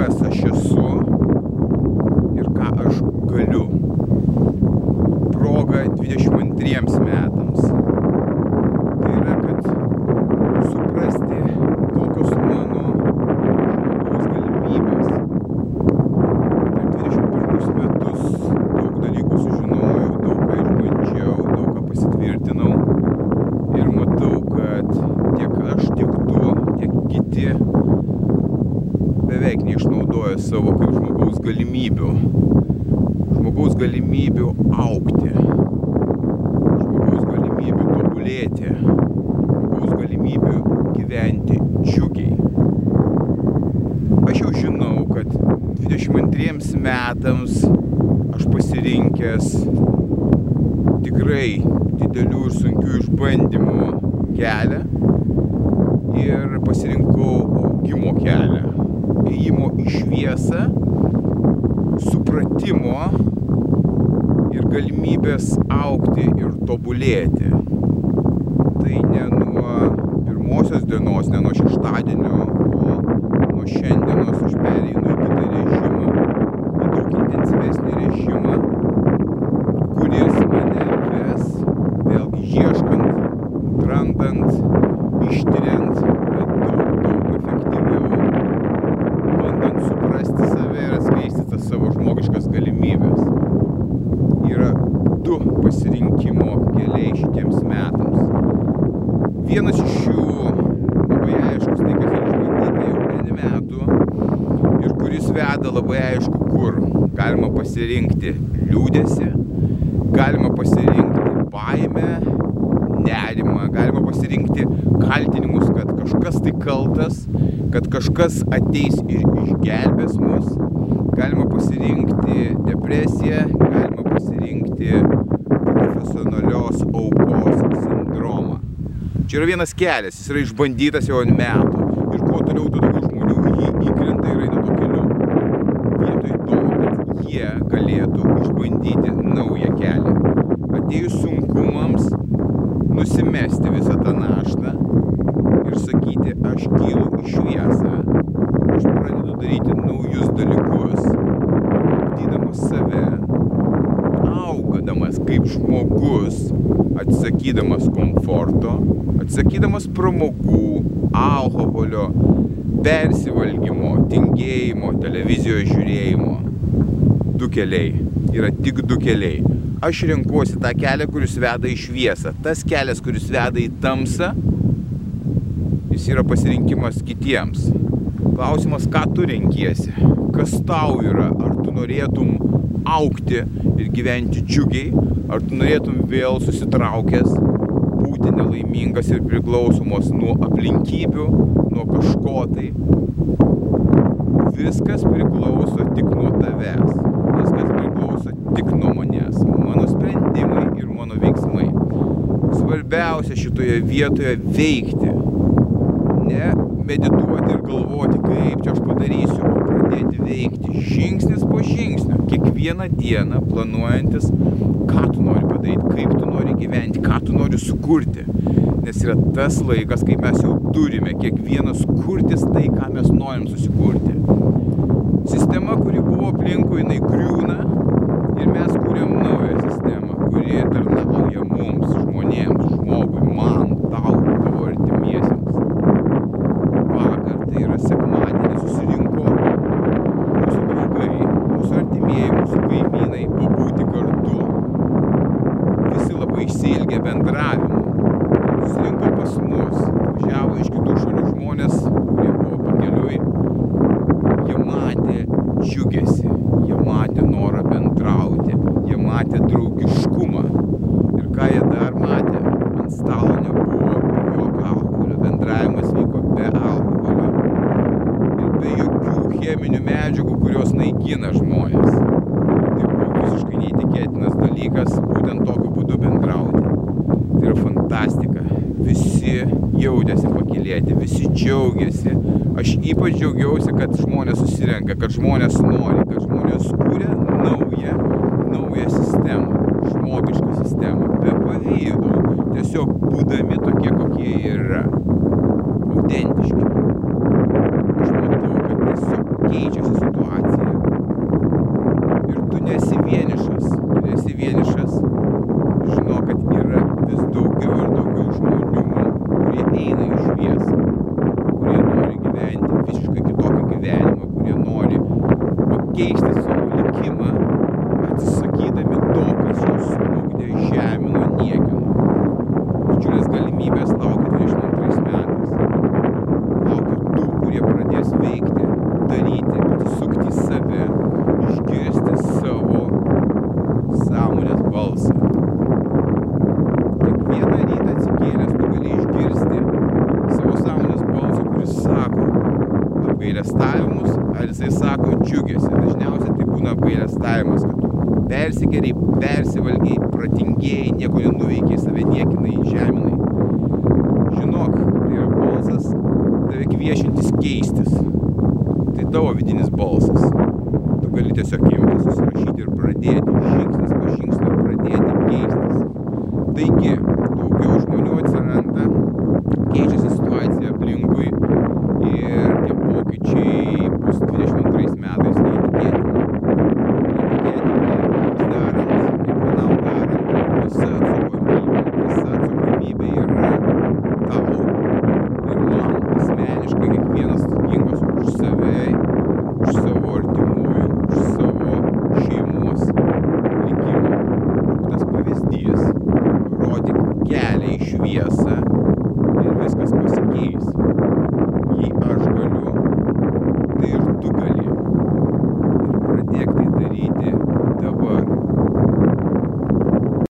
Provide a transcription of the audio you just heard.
Kas aš esu ir ką aš galiu. Proga 22 metams. Tai yra, kad suprasti, kokios mano žmogaus galimybės per 21 metus daug dalykų sužinojau, daug ką išbandžiau, daug ką pasitvirtinau ir matau, kad tiek aš, tiek tu, tiek kiti beveik neišnaudoja savo kaip žmogaus galimybių. Žmogaus galimybių aukti, žmogaus galimybių tobulėti, žmogaus galimybių gyventi džiugiai. Aš jau žinau, kad 22 metams aš pasirinkęs tikrai didelių ir sunkių išbandymų kelią ir pasirinkau augimo kelią. Ėjimo į šviesą, supratimo ir galimybės aukti ir tobulėti. Tai ne nuo pirmosios dienos, ne nuo šeštadienio, o nuo šiandienos aš pereinu į kitą režimą, į daug intensyvesnį režimą, kuris mane ves vėlgi ieškant, randant, ištiriant, bet daug, daug efektyviau, bandant suprasti save ir atskleisti tas savo žmogiškas galimybės. Yra du pasirinkimo keliai šitiems metams. Vienas iš jų labai aiškus, tai kas išbandyta jau N metų ir kuris veda labai aišku, kur galima pasirinkti liūdėsi, galima pasirinkti baimę, nerimą, galima pasirinkti kaltinimus, kad kažkas tai kaltas, kad kažkas ateis ir išgelbės mus, galima pasirinkti depresiją, galima pasirinkti profesionalios aukos. Čia yra vienas kelias, jis yra išbandytas jau ant metų. Ir kuo toliau, tuo daugiau žmonių jį įkrenta ir eina tuo keliu. Vietoj to, kad jie galėtų išbandyti naują kelią. Atėjus sunkumams, nusimesti visą tą naštą ir sakyti, aš kylu į šviesą, aš pradedu daryti naujus dalykus, ugdydamas save, augadamas kaip žmogus, atsisakydamas komforto, atsisakydamas pramogų, alkoholio, persivalgymo, tingėjimo, televizijos žiūrėjimo. Du keliai. Yra tik du keliai. Aš renkuosi tą kelią, kuris veda į šviesą. Tas kelias, kuris veda į tamsą, jis yra pasirinkimas kitiems. Klausimas, ką tu renkiesi, kas tau yra, ar tu norėtum aukti ir gyventi džiugiai, ar tu norėtum vėl susitraukęs, būti nelaimingas ir priklausomos nuo aplinkybių, nuo kažko tai. Viskas priklauso tik nuo tavęs, viskas priklauso tik nuo manęs, mano sprendimai ir mano veiksmai. Svarbiausia šitoje vietoje veikti, ne medituoti ir galvoti, kaip čia aš padarysiu, o pradėti veikti. Žingsnis po žingsnio, kiekvieną dieną planuojantis, ką tu nori padaryti, kaip tu nori gyventi, ką tu nori sukurti. Nes yra tas laikas, kai mes jau turime kiekvienas kurtis tai, ką mes norim susikurti. Sistema, kuri buvo aplinkui, jinai stebina žmonės. Tai buvo visiškai neįtikėtinas dalykas būtent tokiu būdu bendrauti. Tai yra fantastika. Visi jautėsi pakilėti, visi džiaugiasi. Aš ypač džiaugiausi, kad žmonės susirenka, kad žmonės nori, kad žmonės kūrė naują, naują sistemą, žmogišką sistemą, be pavydų, tiesiog būdami tokie, kokie yra. Autentiški. Aš matau, kad tiesiog keičiasi situacija. Ir tu nesi vienišas, tu nesi vienišas. Žinau, kad yra vis daugiau ir daugiau žmonių, kurie eina į šviesą, kurie nori gyventi visiškai kitokį gyvenimą, kurie nori pakeisti savo likimą, atsisakydami to, kas juos smūgdė, žemino, niekino. Didžiulės galimybės laukia 22 metais. Laukia tų, kurie pradės veikti, daryti, atsisukti į save, išgirsti savo sąmonės balsą. Kiekvieną rytą atsikėlęs tu gali išgirsti savo sąmonės balsą, kuris sako apgailestavimus, ar jisai sako džiugėsi. Dažniausiai tai būna apgailestavimas, kad tu persigeriai, persivalgiai, pratingėjai, nieko nenuveikiai, save niekinai, žeminai. Žinok, tai yra balsas tave kviečiantis keistis. Tai tavo vidinis balsas. Tu gali tiesiog imti, susirašyti ir pradėti žingsnis po žingsnio pradėti keistis. Taigi, daugiau веса.